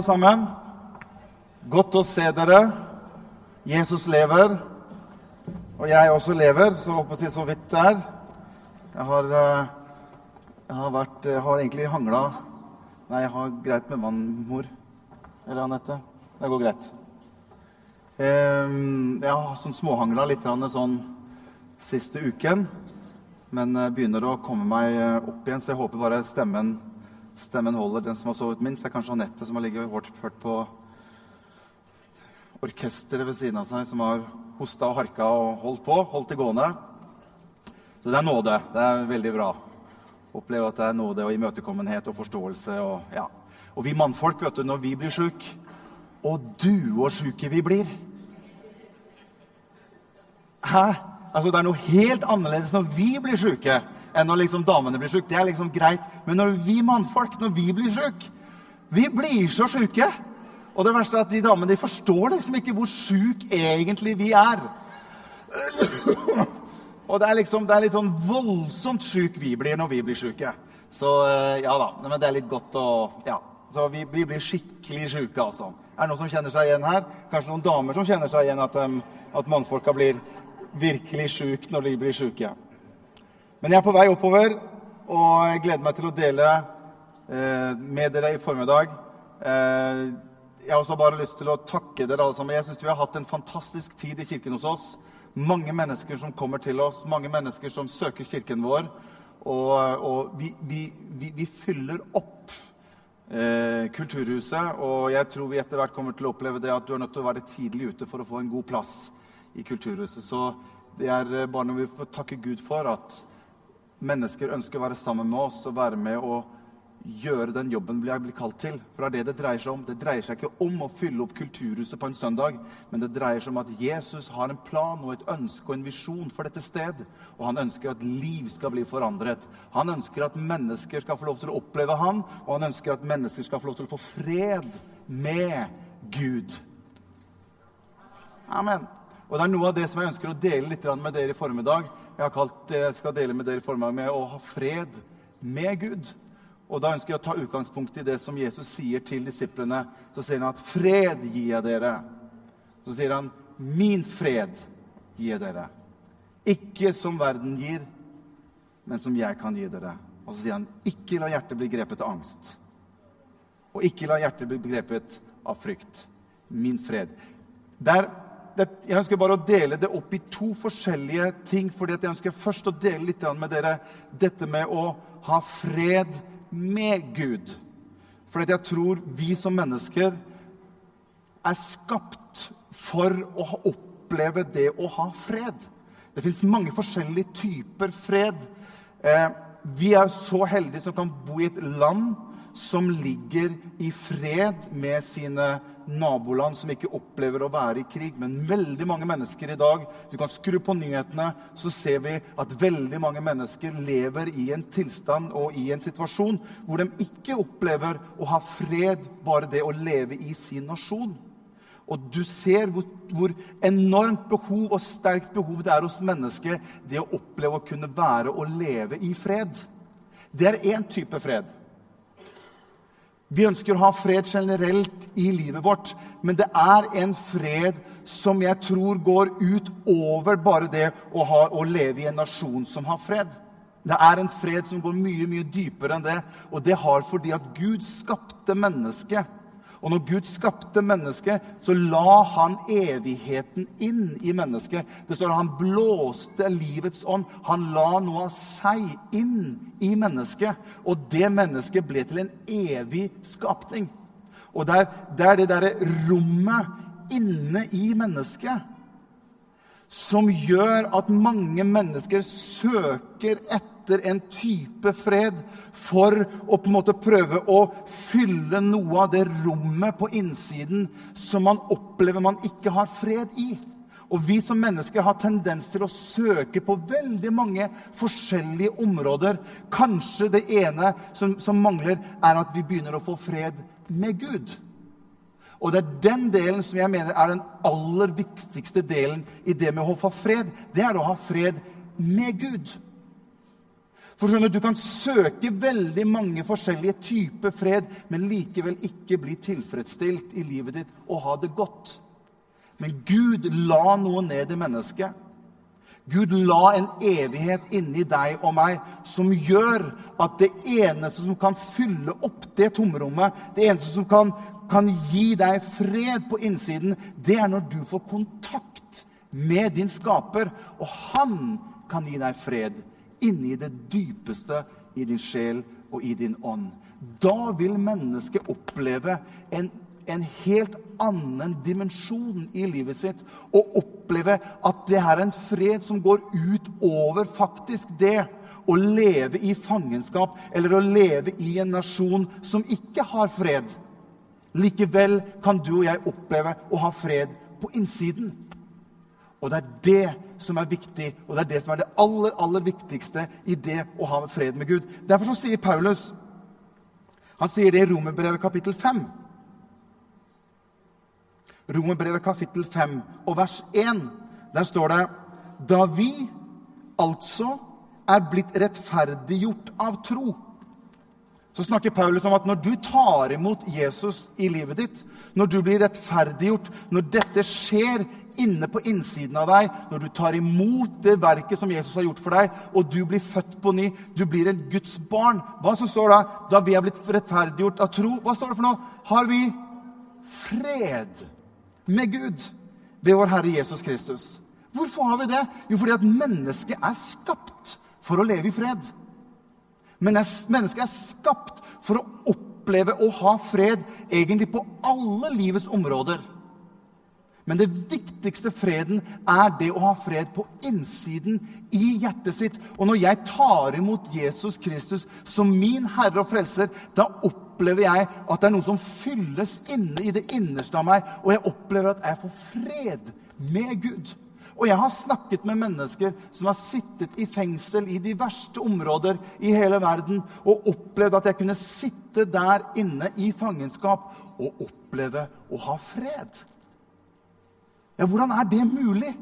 alle sammen. Godt å se dere. Jesus lever, og jeg også lever, så håper jeg så vidt der. Jeg har, eh, jeg har, vært, jeg har egentlig hangla Nei, jeg har greit med mann, mor. Eller Anette. Det går greit. Ehm, Jeg har sånn småhangla litt sånn siste uken. Men eh, begynner å komme meg eh, opp igjen, så jeg håper bare stemmen, stemmen holder. Den som har sovet minst, er kanskje Anette, som har ligget hørt- hørt på orkesteret ved siden av seg, som har hosta og harka og holdt på. Holdt det gående. Så det er nåde. Det er veldig bra. Oppleve at det er nåde og imøtekommenhet og forståelse. Og, ja. og vi mannfolk, vet du, når vi blir sjuke Og du og sjuke vi blir. Hæ? Altså, Det er noe helt annerledes når vi blir sjuke, enn når liksom damene blir sjuke. Det er liksom greit. Men når vi mannfolk, når vi blir sjuke Vi blir så sjuke. Og det verste er at de damene de forstår liksom ikke hvor syke egentlig vi er. Og det er liksom, det er litt sånn voldsomt sjuk vi blir når vi blir sjuke. Så eh, ja da. Men det er litt godt å Ja. Så vi, vi blir skikkelig sjuke, altså. Er det noen som kjenner seg igjen her? Kanskje noen damer som kjenner seg igjen at, um, at mannfolka blir virkelig sjuke når de blir sjuke. Men jeg er på vei oppover, og jeg gleder meg til å dele eh, med dere i formiddag. Eh, jeg har også bare lyst til å takke dere alle sammen. Jeg synes vi har hatt en fantastisk tid i kirken hos oss. Mange mennesker som kommer til oss, mange mennesker som søker kirken vår. Og, og vi, vi, vi, vi fyller opp eh, Kulturhuset. Og jeg tror vi etter hvert kommer til å oppleve det at du er nødt til å være tidlig ute for å få en god plass i Kulturhuset. Så det er eh, bare når vi får takke Gud for at mennesker ønsker å være sammen med oss og være med og gjøre den jobben vi blir kalt til. For det er det det dreier seg om. Det dreier seg ikke om å fylle opp Kulturhuset på en søndag, men det dreier seg om at Jesus har en plan og et ønske og en visjon for dette sted. Og han ønsker at liv skal bli forandret. Han ønsker at mennesker skal få lov til å oppleve han, og han ønsker at mennesker skal få lov til å få fred med Gud. Amen. Og det er noe av det som jeg ønsker å dele litt med dere i formiddag. Jeg har kalt det jeg skal dele med dere formiddag med å ha fred med Gud. Og da ønsker jeg å ta utgangspunkt i det som Jesus sier til disiplene. Så sier han at 'fred gir jeg dere'. Så sier han 'min fred gir jeg dere'. Ikke som verden gir, men som jeg kan gi dere. Og så sier han 'ikke la hjertet bli grepet av angst'. Og ikke la hjertet bli grepet av frykt. Min fred. Der, jeg ønsker bare å dele det opp i to forskjellige ting. fordi jeg ønsker først å dele litt med dere dette med å ha fred med Gud. For jeg tror vi som mennesker er skapt for å oppleve det å ha fred. Det fins mange forskjellige typer fred. Eh, vi er så heldige som kan bo i et land som ligger i fred med sine naboland som ikke opplever å være i krig. Men veldig mange mennesker i dag Du kan skru på nyhetene, så ser vi at veldig mange mennesker lever i en tilstand og i en situasjon hvor de ikke opplever å ha fred, bare det å leve i sin nasjon. Og du ser hvor, hvor, enormt behov og sterkt behov det er hos mennesket det å oppleve å kunne være og leve i fred. Det er én type fred. Vi ønsker å ha fred generelt i livet vårt, men det er en fred som jeg tror går ut over bare det å, ha, å leve i en nasjon som har fred. Det er en fred som går mye mye dypere enn det, og det har fordi at Gud skapte mennesket. Og når Gud skapte mennesket, så la han evigheten inn i mennesket. Det står at han blåste livets ånd. Han la noe av seg inn i mennesket. Og det mennesket ble til en evig skapning. Og det er, det er derre rommet inne i mennesket som gjør at mange mennesker søker etter en type fred for å på en måte prøve å fylle noe av det rommet på innsiden som man opplever man ikke har fred i. Og vi som mennesker har tendens til å søke på veldig mange forskjellige områder. Kanskje det ene som, som mangler, er at vi begynner å få fred med Gud. Og det er den delen som jeg mener er den aller viktigste delen i det med å få fred. Det er å ha fred med Gud. For skjønner, Du kan søke veldig mange forskjellige typer fred, men likevel ikke bli tilfredsstilt i livet ditt og ha det godt. Men Gud la noe ned i mennesket. Gud la en evighet inni deg og meg som gjør at det eneste som kan fylle opp det tomrommet, det eneste som kan, kan gi deg fred på innsiden, det er når du får kontakt med din skaper. Og han kan gi deg fred inni det dypeste i din sjel og i din ånd. Da vil mennesket oppleve en en helt annen dimensjon i livet sitt. Og oppleve at det er en fred som går ut over faktisk det å leve i fangenskap eller å leve i en nasjon som ikke har fred. Likevel kan du og jeg oppleve å ha fred på innsiden. Og det er det som er viktig, og det er det som er det aller, aller viktigste i det å ha fred med Gud. Derfor så sier Paulus Han sier det i Romerbrevet kapittel 5. Romerbrevet kapittel 5 og vers 1. Der står det Da vi altså er blitt rettferdiggjort av tro så snakker Paulus om at når du tar imot Jesus i livet ditt, når du blir rettferdiggjort, når dette skjer inne på innsiden av deg, når du tar imot det verket som Jesus har gjort for deg, og du blir født på ny, du blir en Guds barn Hva som står da? Da vi er blitt rettferdiggjort av tro, hva står det for noe? Har vi fred med Gud ved vår Herre Jesus Kristus. Hvorfor har vi det? Jo, fordi at mennesket er skapt for å leve i fred. Men mennesket er skapt for å oppleve å ha fred egentlig på alle livets områder. Men det viktigste freden er det å ha fred på innsiden i hjertet sitt. Og når jeg tar imot Jesus Kristus som min Herre og Frelser, da opplever jeg at det er noe som fylles inne i det innerste av meg, og jeg opplever at jeg får fred med Gud. Og jeg har snakket med mennesker som har sittet i fengsel i de verste områder i hele verden, og opplevd at jeg kunne sitte der inne i fangenskap og oppleve å ha fred. Ja, Hvordan er det mulig?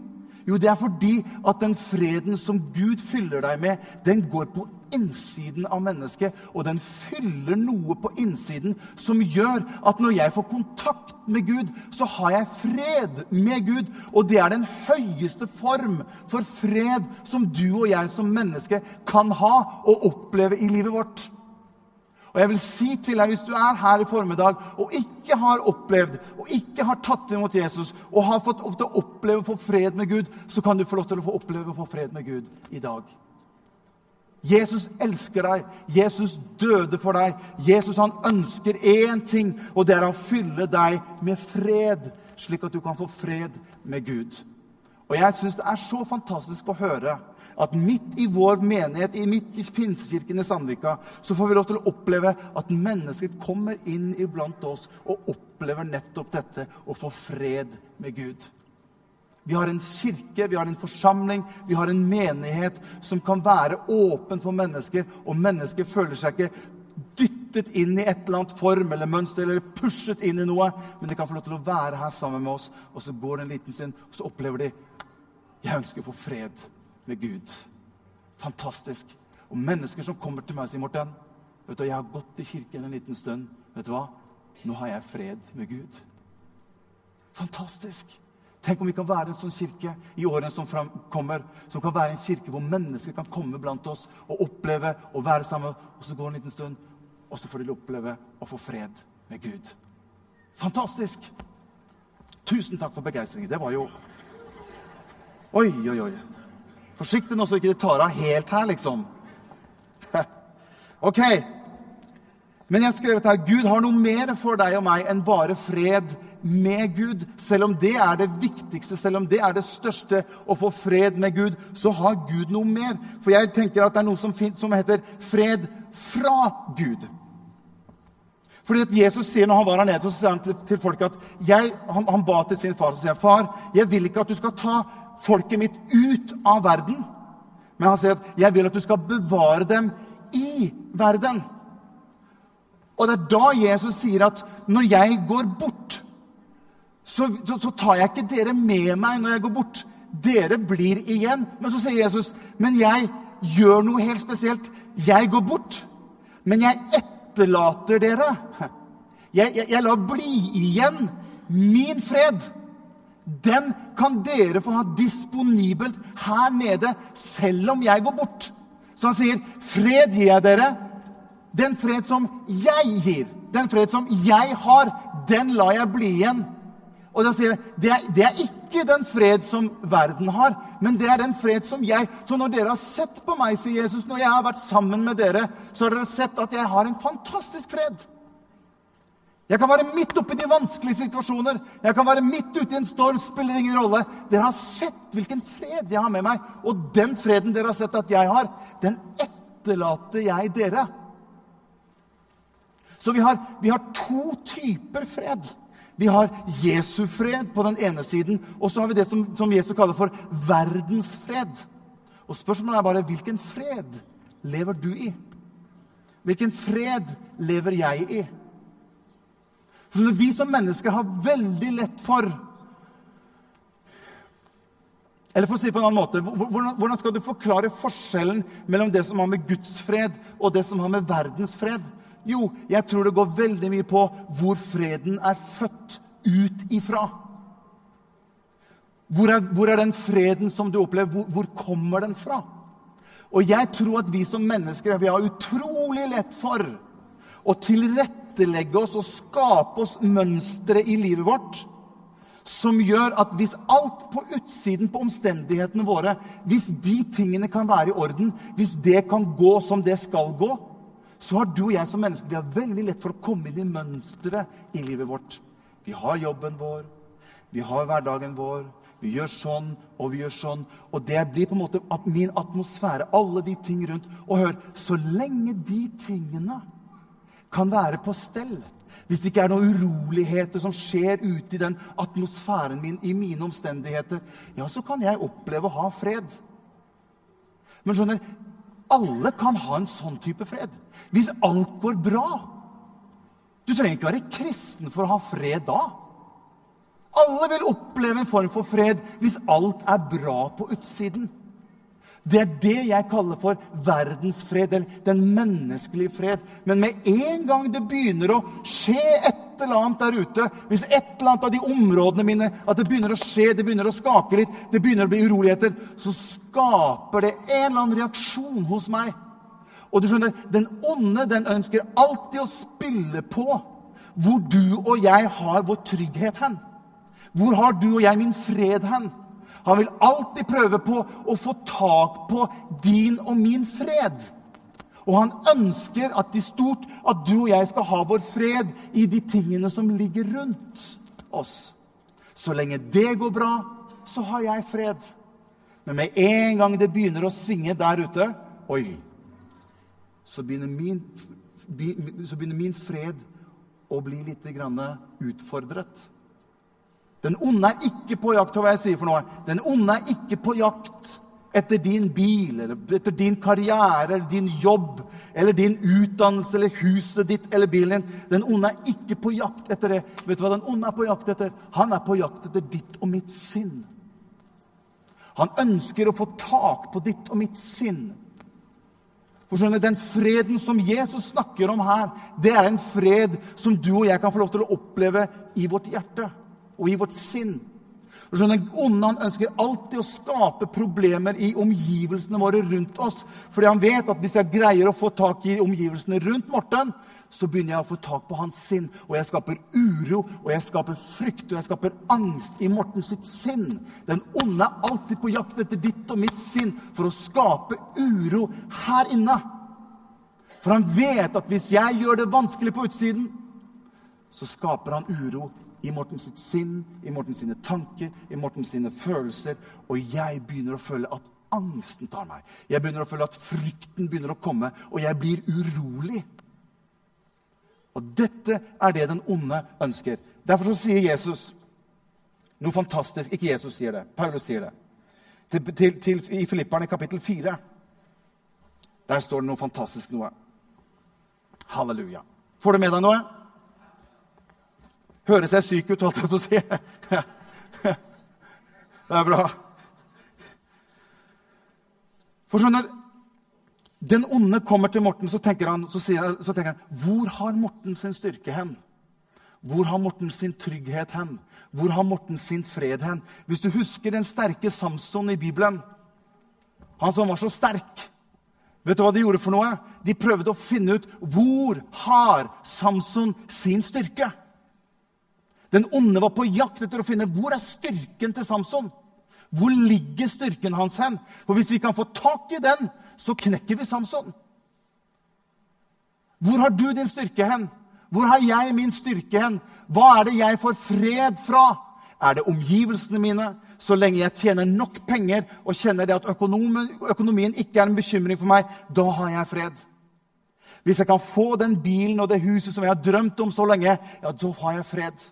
Jo, det er fordi at den freden som Gud fyller deg med, den går på innsiden av mennesket. Og den fyller noe på innsiden som gjør at når jeg får kontakt med Gud, så har jeg fred med Gud. Og det er den høyeste form for fred som du og jeg som menneske kan ha og oppleve i livet vårt. Og jeg vil si til deg, Hvis du er her i formiddag og ikke har opplevd og ikke har tatt imot Jesus og har fått oppleve å få fred med Gud, så kan du få lov til å få oppleve å få fred med Gud i dag. Jesus elsker deg. Jesus døde for deg. Jesus han ønsker én ting, og det er å fylle deg med fred, slik at du kan få fred med Gud. Og jeg syns det er så fantastisk å høre at midt i vår menighet, midt i Pinsekirken i Sandvika, så får vi lov til å oppleve at mennesket kommer inn iblant oss og opplever nettopp dette å få fred med Gud. Vi har en kirke, vi har en forsamling, vi har en menighet som kan være åpen for mennesker, og mennesker føler seg ikke dyttet inn i et eller annet form eller mønster eller pushet inn i noe, men de kan få lov til å være her sammen med oss, og så går det en liten stund, og så opplever de jeg ønsker å få fred med Gud. Fantastisk. Og mennesker som kommer til meg og sier, 'Morten, vet du, jeg har gått i kirken en liten stund. Vet du hva? Nå har jeg fred med Gud.' Fantastisk. Tenk om vi kan være en sånn kirke i årene som kommer, som kan være en kirke hvor mennesker kan komme blant oss og oppleve å være sammen. Og så går det en liten stund, og så får de oppleve å få fred med Gud. Fantastisk! Tusen takk for begeistringen. Det var jo Oi, oi, oi. Forsiktig nå, så ikke det tar av helt her, liksom. ok. Men jeg har skrevet her Gud har noe mer for deg og meg enn bare fred med Gud. Selv om det er det viktigste, selv om det er det største, å få fred med Gud, så har Gud noe mer. For jeg tenker at det er noe som, som heter fred fra Gud. Fordi at Jesus sier når han var her nede, så sier han til, til folk at jeg, han, han, ba til sin far og sier, far, jeg vil ikke at du skal ta folket mitt ut av verden. Men han sier at 'jeg vil at du skal bevare dem i verden'. Og det er da Jesus sier at 'når jeg går bort', så, så, så tar jeg ikke dere med meg når jeg går bort. Dere blir igjen. Men så sier Jesus, 'Men jeg gjør noe helt spesielt. jeg går bort, men jeg etterlater dere. Jeg, jeg, jeg lar bli igjen min fred. Den kan dere få ha disponibelt her nede, selv om jeg går bort. Så han sier, 'Fred gir jeg dere.' Den fred som jeg gir, den fred som jeg har, den lar jeg bli igjen. Og da sier jeg, det er, det er ikke den fred som verden har, men det er den fred som jeg Så når dere har sett på meg, sier Jesus, når jeg har vært sammen med dere, så har dere sett at jeg har en fantastisk fred. Jeg kan være midt oppi de vanskelige situasjoner. Jeg kan være midt ute i en storm. spiller ingen rolle. Dere har sett hvilken fred jeg har med meg. Og den freden dere har sett at jeg har, den etterlater jeg dere. Så vi har, vi har to typer fred. Vi har Jesu fred på den ene siden, og så har vi det som, som Jesus kaller for verdensfred. Og spørsmålet er bare hvilken fred lever du i? Hvilken fred lever jeg i? Så vi som mennesker har veldig lett for Eller for å si det på en annen måte, hvordan, hvordan skal du forklare forskjellen mellom det som har med Guds fred, og det som har med verdens fred? Jo, jeg tror det går veldig mye på hvor freden er født ut ifra. Hvor er, hvor er den freden som du opplever? Hvor, hvor, kommer den fra? Og jeg tror at vi som mennesker vi har utrolig lett for å tilrettelegge oss og skape oss mønstre i livet vårt som gjør at hvis alt på utsiden på omstendighetene våre, hvis de tingene kan være i orden, hvis det kan gå som det skal gå, så har du og jeg som mennesker vi har veldig lett for å komme inn i mønsteret i livet vårt. Vi har jobben vår, vi har hverdagen vår, vi gjør sånn og vi gjør sånn. Og det blir på en måte min atmosfære, alle de ting rundt. Og hør, så lenge de tingene kan være på stell, hvis det ikke er noen uroligheter som skjer ute i den atmosfæren min, i mine omstendigheter, ja, så kan jeg oppleve å ha fred. Men skjønner, alle kan ha en sånn type fred. Hvis alt går bra. Du trenger ikke være kristen for å ha fred da. Alle vil oppleve en form for fred hvis alt er bra på utsiden. Det er det jeg kaller for verdensfred, eller den menneskelige fred. Men med en gang det begynner å skje eller annet der ute, hvis et eller annet av de områdene mine at det begynner å skje, det begynner å skake litt, det begynner å bli uroligheter, så skaper det en eller annen reaksjon hos meg. Og du skjønner, Den onde den ønsker alltid å spille på hvor du og jeg har vår trygghet hen. Hvor har du og jeg min fred hen? Han vil alltid prøve på å få tak på din og min fred. Og han ønsker at de stort at du og jeg skal ha vår fred i de tingene som ligger rundt oss. Så lenge det går bra, så har jeg fred. Men med en gang det begynner å svinge der ute Oi! Så begynner min, så begynner min fred å bli litt utfordret. Den onde er ikke på jakt hva jeg sier for noe. Den onde er ikke på jakt etter din bil, eller etter din karriere, eller din jobb, eller din utdannelse, eller huset ditt eller bilen din. Den onde er ikke på jakt etter det. Vet du hva den onde er på jakt etter? Han er på jakt etter ditt og mitt sinn. Han ønsker å få tak på ditt og mitt sinn. For skjønner, Den freden som Jesus snakker om her, det er en fred som du og jeg kan få lov til å oppleve i vårt hjerte og i vårt sinn. Den onde han ønsker alltid å skape problemer i omgivelsene våre rundt oss. Fordi han vet at hvis jeg greier å få tak i omgivelsene rundt Morten, så begynner jeg å få tak på hans sinn. Og jeg skaper uro, og jeg skaper frykt og jeg skaper angst i Morten sitt sinn. Den onde er alltid på jakt etter ditt og mitt sinn for å skape uro her inne. For han vet at hvis jeg gjør det vanskelig på utsiden, så skaper han uro i Morten sitt sinn, i Morten sine tanker, i Morten sine følelser. Og jeg begynner å føle at angsten tar meg. Jeg begynner å føle at frykten begynner å komme, og jeg blir urolig. Og dette er det den onde ønsker. Derfor så sier Jesus noe fantastisk. Ikke Jesus sier det, Paulus sier det. Til, til, til, I Filipperne kapittel 4. Der står det noe fantastisk noe. Halleluja. Får du med deg noe? Høres jeg syk ut, holdt jeg på å si. Det er bra. For skjønner, Den onde kommer til Morten, så tenker han, så sier, så tenker han Hvor har Morten sin styrke hen? Hvor har Morten sin trygghet hen? Hvor har Morten sin fred hen? Hvis du husker den sterke Samson i Bibelen, han som var så sterk Vet du hva de gjorde for noe? De prøvde å finne ut hvor har Samson sin styrke. Den onde var på jakt etter å finne hvor er styrken til Samson. Hvor ligger styrken hans hen? For hvis vi kan få tak i den, så knekker vi Samson. Hvor har du din styrke hen? Hvor har jeg min styrke hen? Hva er det jeg får fred fra? Er det omgivelsene mine? Så lenge jeg tjener nok penger og kjenner det at økonomien, ikke er en bekymring for meg, da har jeg fred. Hvis jeg kan få den bilen og det huset som jeg har drømt om så lenge, ja, da har jeg fred.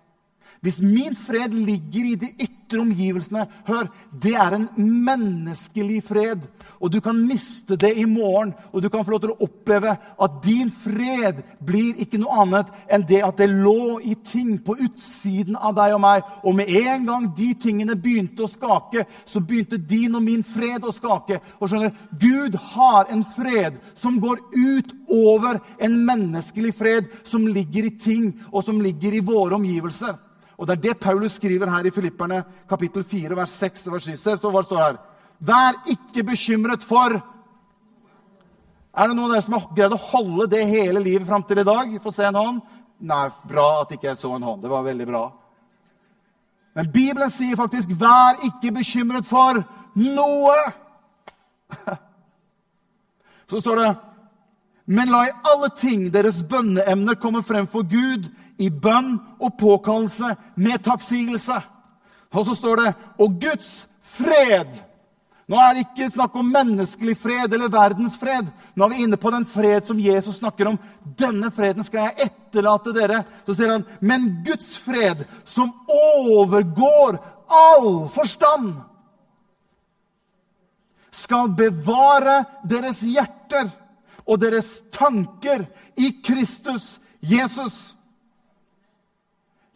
Hvis min fred ligger i de ytre omgivelsene Hør, det er en menneskelig fred. Og du kan miste det i morgen, og du kan få lov til å oppleve at din fred blir ikke noe annet enn det at det lå i ting på utsiden av deg og meg. Og med en gang de tingene begynte å skake, så begynte din og min fred å skake. Og skjønner, Gud har en fred som går ut over en menneskelig fred som ligger i ting, og som ligger i våre omgivelser. Og Det er det Paulus skriver her i Filipperne kapittel 4, vers 6 og vers 7. Se hva det står her. Vær ikke bekymret for Er det noen av dere som har greid å holde det hele livet fram til i dag? Få se en hånd. Nei, bra at ikke jeg så en hånd. Det var veldig bra. Men Bibelen sier faktisk 'vær ikke bekymret for noe'. Så står det men la i alle ting deres bønneemner komme frem for Gud i bønn og påkallelse med takksigelse. Og så står det 'og Guds fred'. Nå er det ikke snakk om menneskelig fred eller verdens fred. Nå er vi inne på den fred som Jesus snakker om. Denne freden skal jeg etterlate dere. Så sier han, men Guds fred, som overgår all forstand, skal bevare deres hjerter og deres tanker i Kristus Jesus.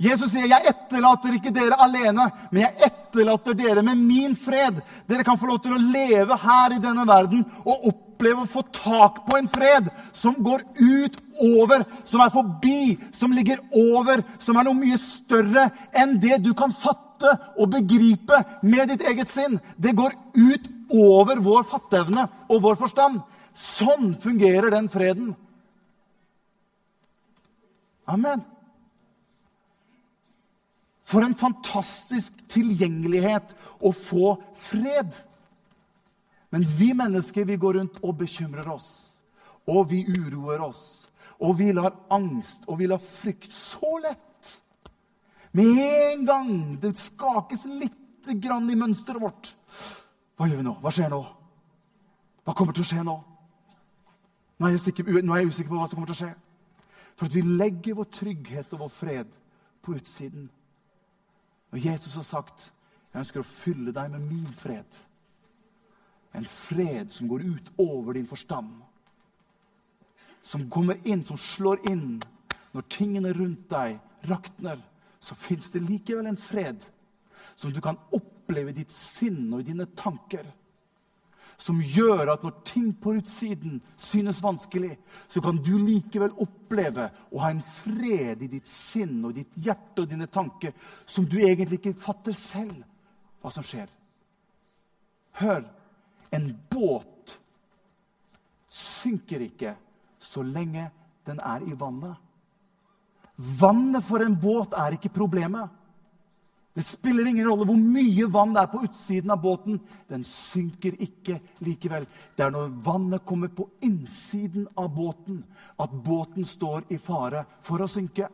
Jesus sier, 'Jeg etterlater ikke dere alene, men jeg etterlater dere med min fred.' Dere kan få lov til å leve her i denne verden og oppleve å få tak på en fred som går ut over, som er forbi, som ligger over, som er noe mye større enn det du kan fatte og begripe med ditt eget sinn. Det går ut over vår fatteevne og vår forstand. Sånn fungerer den freden. Amen. For en fantastisk tilgjengelighet å få fred. Men vi mennesker vi går rundt og bekymrer oss. Og vi uroer oss. Og vi lar angst og vi lar frykt så lett. Med en gang det skakes litt grann i mønsteret vårt. Hva gjør vi nå? Hva skjer nå? Hva kommer til å skje nå? Nå er, sikker, nå er, jeg usikker på hva som kommer til å skje. For at vi legger vår trygghet og vår fred på utsiden. Og Jesus har sagt, 'Jeg ønsker å fylle deg med min fred.' En fred som går ut over din forstand. Som kommer inn, som slår inn. Når tingene rundt deg rakner, så fins det likevel en fred som du kan oppleve i ditt sinn og i dine tanker som gjør at når ting på utsiden synes vanskelig, så kan du likevel oppleve å ha en fred i ditt sinn og ditt hjerte og dine tanker som du egentlig ikke fatter selv hva som skjer. Hør. En båt synker ikke så lenge den er i vannet. Vannet for en båt er ikke problemet. Det spiller ingen rolle hvor mye vann det er på utsiden av båten. Den synker ikke likevel. Det er når vannet kommer på innsiden av båten, at båten står i fare for å synke.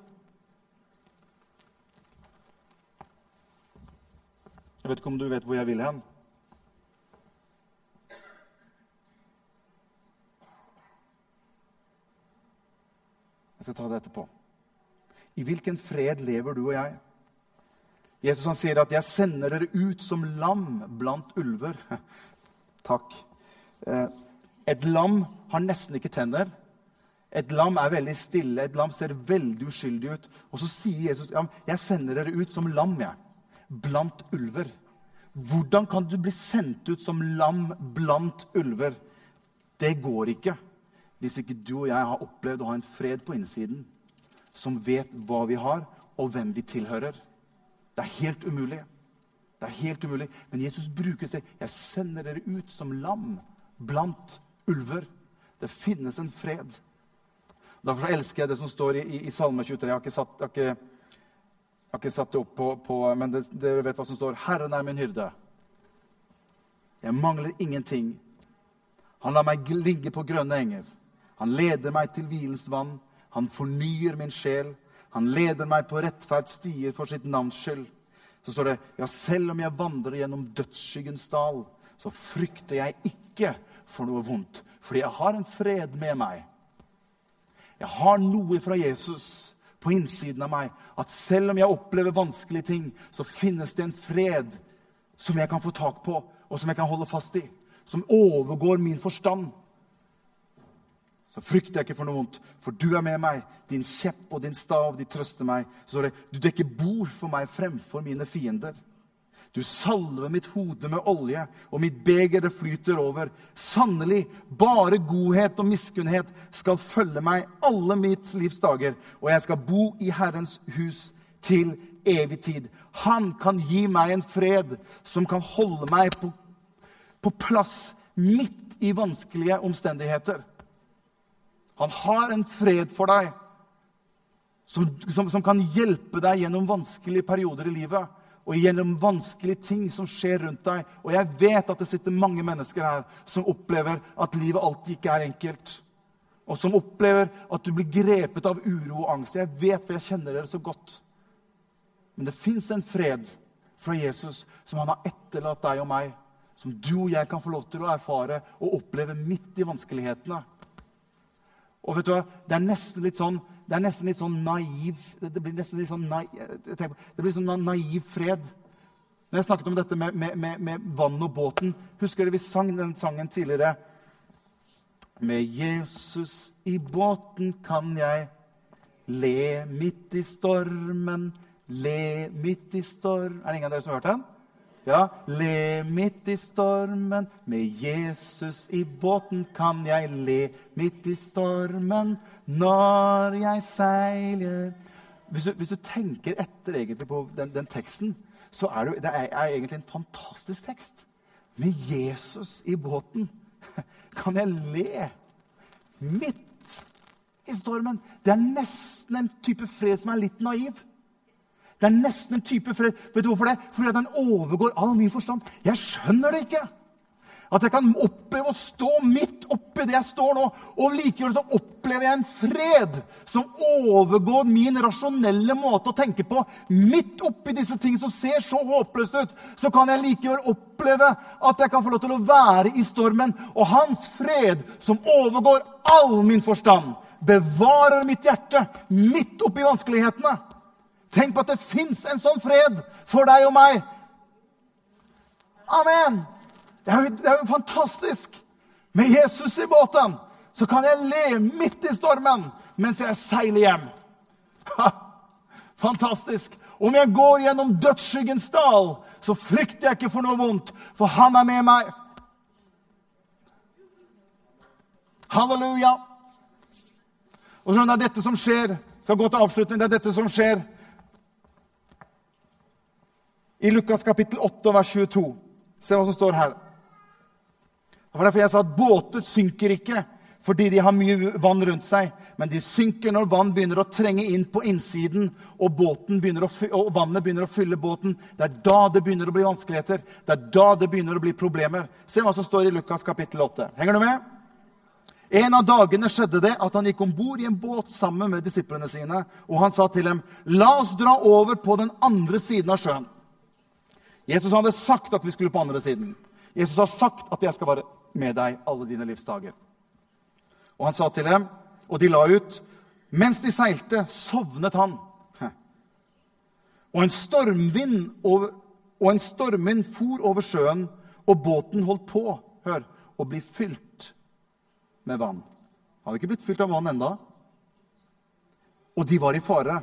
Jeg vet ikke om du vet hvor jeg vil hen. Jeg skal ta det etterpå. I hvilken fred lever du og jeg? Jesus han sier at 'jeg sender dere ut som lam blant ulver'. Takk. Eh, et lam har nesten ikke tenner. Et lam er veldig stille, et lam ser veldig uskyldig ut. Og så sier Jesus ja, 'Jeg sender dere ut som lam, jeg, blant ulver'. Hvordan kan du bli sendt ut som lam blant ulver? Det går ikke hvis ikke du og jeg har opplevd å ha en fred på innsiden som vet hva vi har, og hvem vi tilhører. Det er helt umulig. Det er helt umulig. Men Jesus bruker seg. Jeg sender dere ut som lam blant ulver. Det finnes en fred. Derfor elsker jeg det som står i, i, i Salme 23. Jeg har ikke satt, jeg har ikke, jeg har ikke satt det opp på, på Men det, dere vet hva som står. Herren er min hyrde. Jeg mangler ingenting. Han lar meg ligge på grønne enger. Han leder meg til hvilens vann. Han fornyer min sjel. Han leder meg på rettferdsstier for sitt navns skyld. Så står det ja, selv om jeg vandrer gjennom dødsskyggens dal, så frykter jeg ikke for noe vondt, fordi jeg har en fred med meg. Jeg har noe fra Jesus på innsiden av meg. At selv om jeg opplever vanskelige ting, så finnes det en fred som jeg kan få tak på, og som jeg kan holde fast i. Som overgår min forstand så frykter jeg ikke for noe vondt, for du er med meg. Din kjepp og din stav, de trøster meg. Så står det, du dekker bord for meg fremfor mine fiender. Du salver mitt hode med olje, og mitt beger det flyter over. Sannelig, bare godhet og miskunnhet skal følge meg alle mitt livs dager, og jeg skal bo i Herrens hus til evig tid. Han kan gi meg en fred som kan holde meg på, på plass midt i vanskelige omstendigheter. Han har en fred for deg som, som, som, kan hjelpe deg gjennom vanskelige perioder i livet. Og gjennom vanskelige ting som skjer rundt deg. Og jeg vet at det sitter mange mennesker her som opplever at livet alltid ikke er enkelt. Og som opplever at du blir grepet av uro og angst. Jeg vet, for jeg kjenner dere så godt. Men det fins en fred fra Jesus som han har etterlatt deg og meg. Som du og jeg kan få lov til å erfare og oppleve midt i vanskelighetene. Og vet du hva, Det er nesten litt sånn, det er nesten litt sånn naiv Det blir nesten litt sånn naiv, det blir sånn naiv fred. Når jeg snakket om dette med, med, med, med vann og båten Husker dere vi sang den sangen tidligere? Med Jesus i båten kan jeg le midt i stormen, le midt i storm Er det ingen av dere som har hørt den? Ja, le midt i stormen, med Jesus i båten kan jeg le midt i stormen når jeg seiler Hvis du, hvis du tenker etter egentlig på den, den teksten, så er det, det er, er egentlig en fantastisk tekst. Med Jesus i båten kan jeg le midt i stormen. Det er nesten en type fred som er litt naiv. Det er nesten en type fred. Vet du hvorfor det? Fordi den overgår all min forstand. Jeg skjønner det ikke. At jeg kan oppleve å stå midt oppi det jeg står nå, og likevel så opplever jeg en fred som overgår min rasjonelle måte å tenke på. Midt oppi disse ting som ser så håpløst ut, så kan jeg likevel oppleve at jeg kan få lov til å være i stormen. Og hans fred, som overgår all min forstand, bevarer mitt hjerte midt oppi vanskelighetene. Tenk på at det fins en sånn fred for deg og meg. Amen! Det er, jo, det er jo fantastisk. Med Jesus i båten så kan jeg le midt i stormen mens jeg seiler hjem. Ha, fantastisk. Om jeg går gjennom dødsskyggens dal, så frykter jeg ikke for noe vondt, for han er med meg. Halleluja. Og så er det dette som skjer. Skal gå til avslutning. Det er dette som skjer i Lukas kapittel 8, vers 22. Se hva som står her. Det var derfor jeg sa at båter synker ikke fordi de har mye vann rundt seg, men de synker når vann begynner å trenge inn på innsiden, og, begynner å, og vannet begynner å fylle båten. Det er da det begynner å bli vanskeligheter. Det er da det begynner å bli problemer. Se hva som står i Lukas kapittel 8. Henger du med? En av dagene skjedde det at han gikk om bord i en båt sammen med disiplene sine, og han sa til dem, 'La oss dra over på den andre siden av sjøen.' Jesus hadde sagt at vi skulle på andre siden. Jesus har sagt at jeg skal være med deg alle dine livsdager. Og han sa til dem, og de la ut. Mens de seilte, sovnet han. Og en stormvind, over, og en stormvind for over sjøen, og båten holdt på hør, å bli fylt med vann. Han hadde ikke blitt fylt av vann enda. Og de var i fare.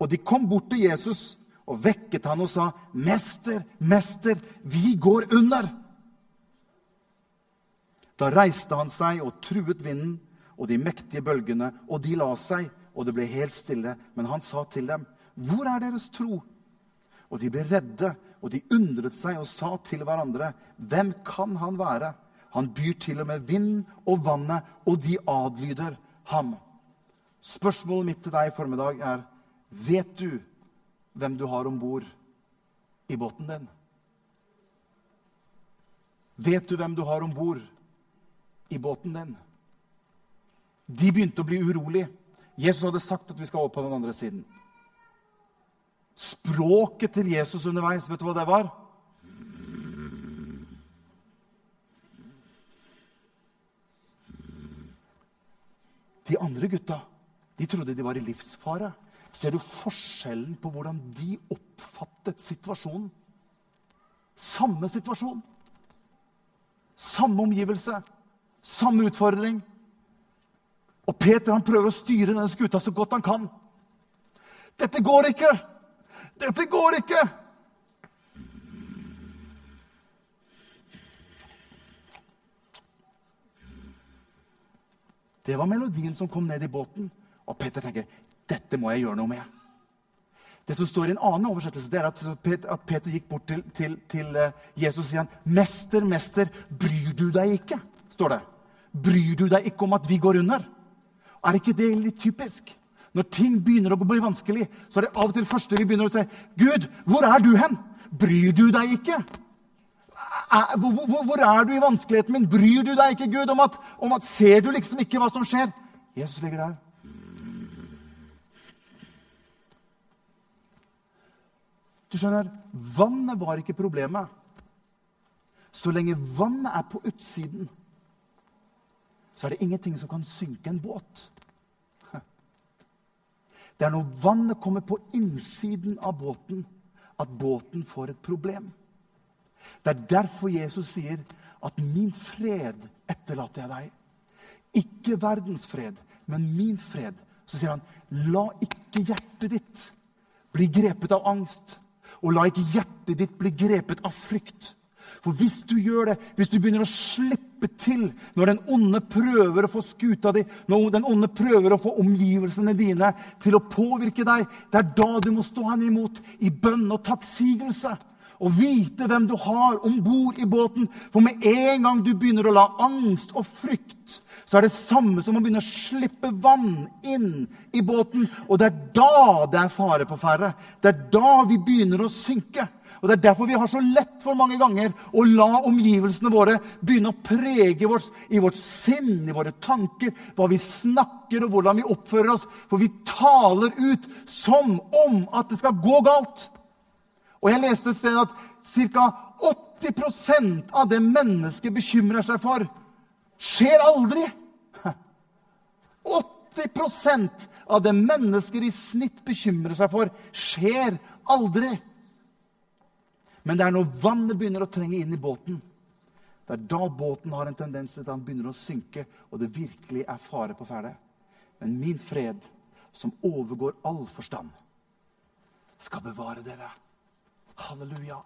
Og de kom bort til Jesus og vekket han og sa, 'Mester, mester, vi går under.' Da reiste han seg og truet vinden og de mektige bølgene, og de la seg, og det ble helt stille. Men han sa til dem, 'Hvor er deres tro?' Og de ble redde, og de undret seg og sa til hverandre, 'Hvem kan han være?' Han byr til og med vind og vannet, og de adlyder ham. Spørsmålet mitt til deg i formiddag er, vet du hvem du har om bord i båten din? Vet du hvem du har om bord i båten din? De begynte å bli urolige. Jesus hadde sagt at vi skal over på den andre siden. Språket til Jesus underveis, vet du hva det var? De andre gutta de trodde de var i livsfare. Ser du forskjellen på hvordan de oppfattet situasjonen? Samme situasjon. Samme omgivelse. Samme utfordring. Og Peter han prøver å styre denne skuta så godt han kan. Dette går ikke! Dette går ikke! Det var melodien som kom ned i båten. Og Peter tenker dette må jeg gjøre noe med. Det som står i en annen oversettelse, det er at Peter, gikk bort til, til, til, eh, Jesus og sier han, 'Mester, mester, bryr du deg ikke?' står det. Bryr du deg ikke om at vi går under? Er ikke det litt typisk? Når ting begynner å bli vanskelig, så er det av og til første vi begynner å si, 'Gud, hvor er du hen? Bryr du deg ikke?' Hvor, hvor, hvor er du i vanskeligheten min? Bryr du deg ikke, Gud, om at, om at Ser du liksom ikke hva som skjer? Jesus ligger der. Du skjønner, Vannet var ikke problemet. Så lenge vannet er på utsiden, så er det ingenting som kan synke en båt. Det er når vannet kommer på innsiden av båten, at båten får et problem. Det er derfor Jesus sier at 'min fred etterlater jeg deg'. Ikke verdens fred, men min fred. Så sier han, 'La ikke hjertet ditt bli grepet av angst', og la ikke hjertet ditt bli grepet av frykt. For hvis du gjør det, hvis du begynner å slippe til når den onde prøver å få skuta di, når den onde prøver å få omgivelsene dine til å påvirke deg, det er da du må stå han imot i bønn og takksigelse. Og vite hvem du har om bord i båten. For med en gang du begynner å la angst og frykt så er det samme som å begynne å slippe vann inn i båten. Og det er da det er fare på ferde. Det er da vi begynner å synke. Og Det er derfor vi har så lett for mange ganger å la omgivelsene våre begynne å prege oss i vårt sinn, i våre tanker, hva vi snakker og hvordan vi oppfører oss. For vi taler ut som om at det skal gå galt. Og Jeg leste et sted at ca. 80% av det mennesket bekymrer seg for, skjer aldri. 80% av det mennesker i snitt bekymrer seg for, skjer aldri. Men det er når vannet begynner å trenge inn i båten, det er da båten har en tendens til at den begynner å synke, og det virkelig er fare på ferde. Men min fred, som overgår all forstand, skal bevare dere. Halleluja.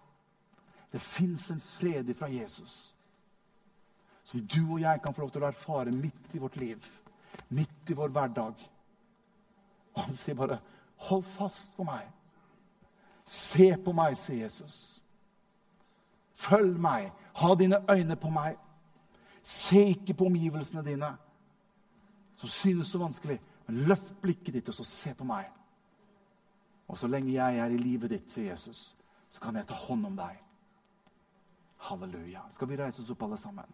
Det fins en fred fra Jesus som du og jeg kan få lov til å erfare midt i vårt liv, midt i vår hverdag. Og han sier bare, 'Hold fast på meg. Se på meg', sier Jesus. Følg meg. Ha dine øyne på meg. Se ikke på omgivelsene dine, som synes så vanskelig. Men løft blikket ditt, og så se på meg. Og så lenge jeg er i livet ditt, sier Jesus, så kan jeg ta hånd om deg. Halleluja. Skal vi reise oss opp, alle sammen?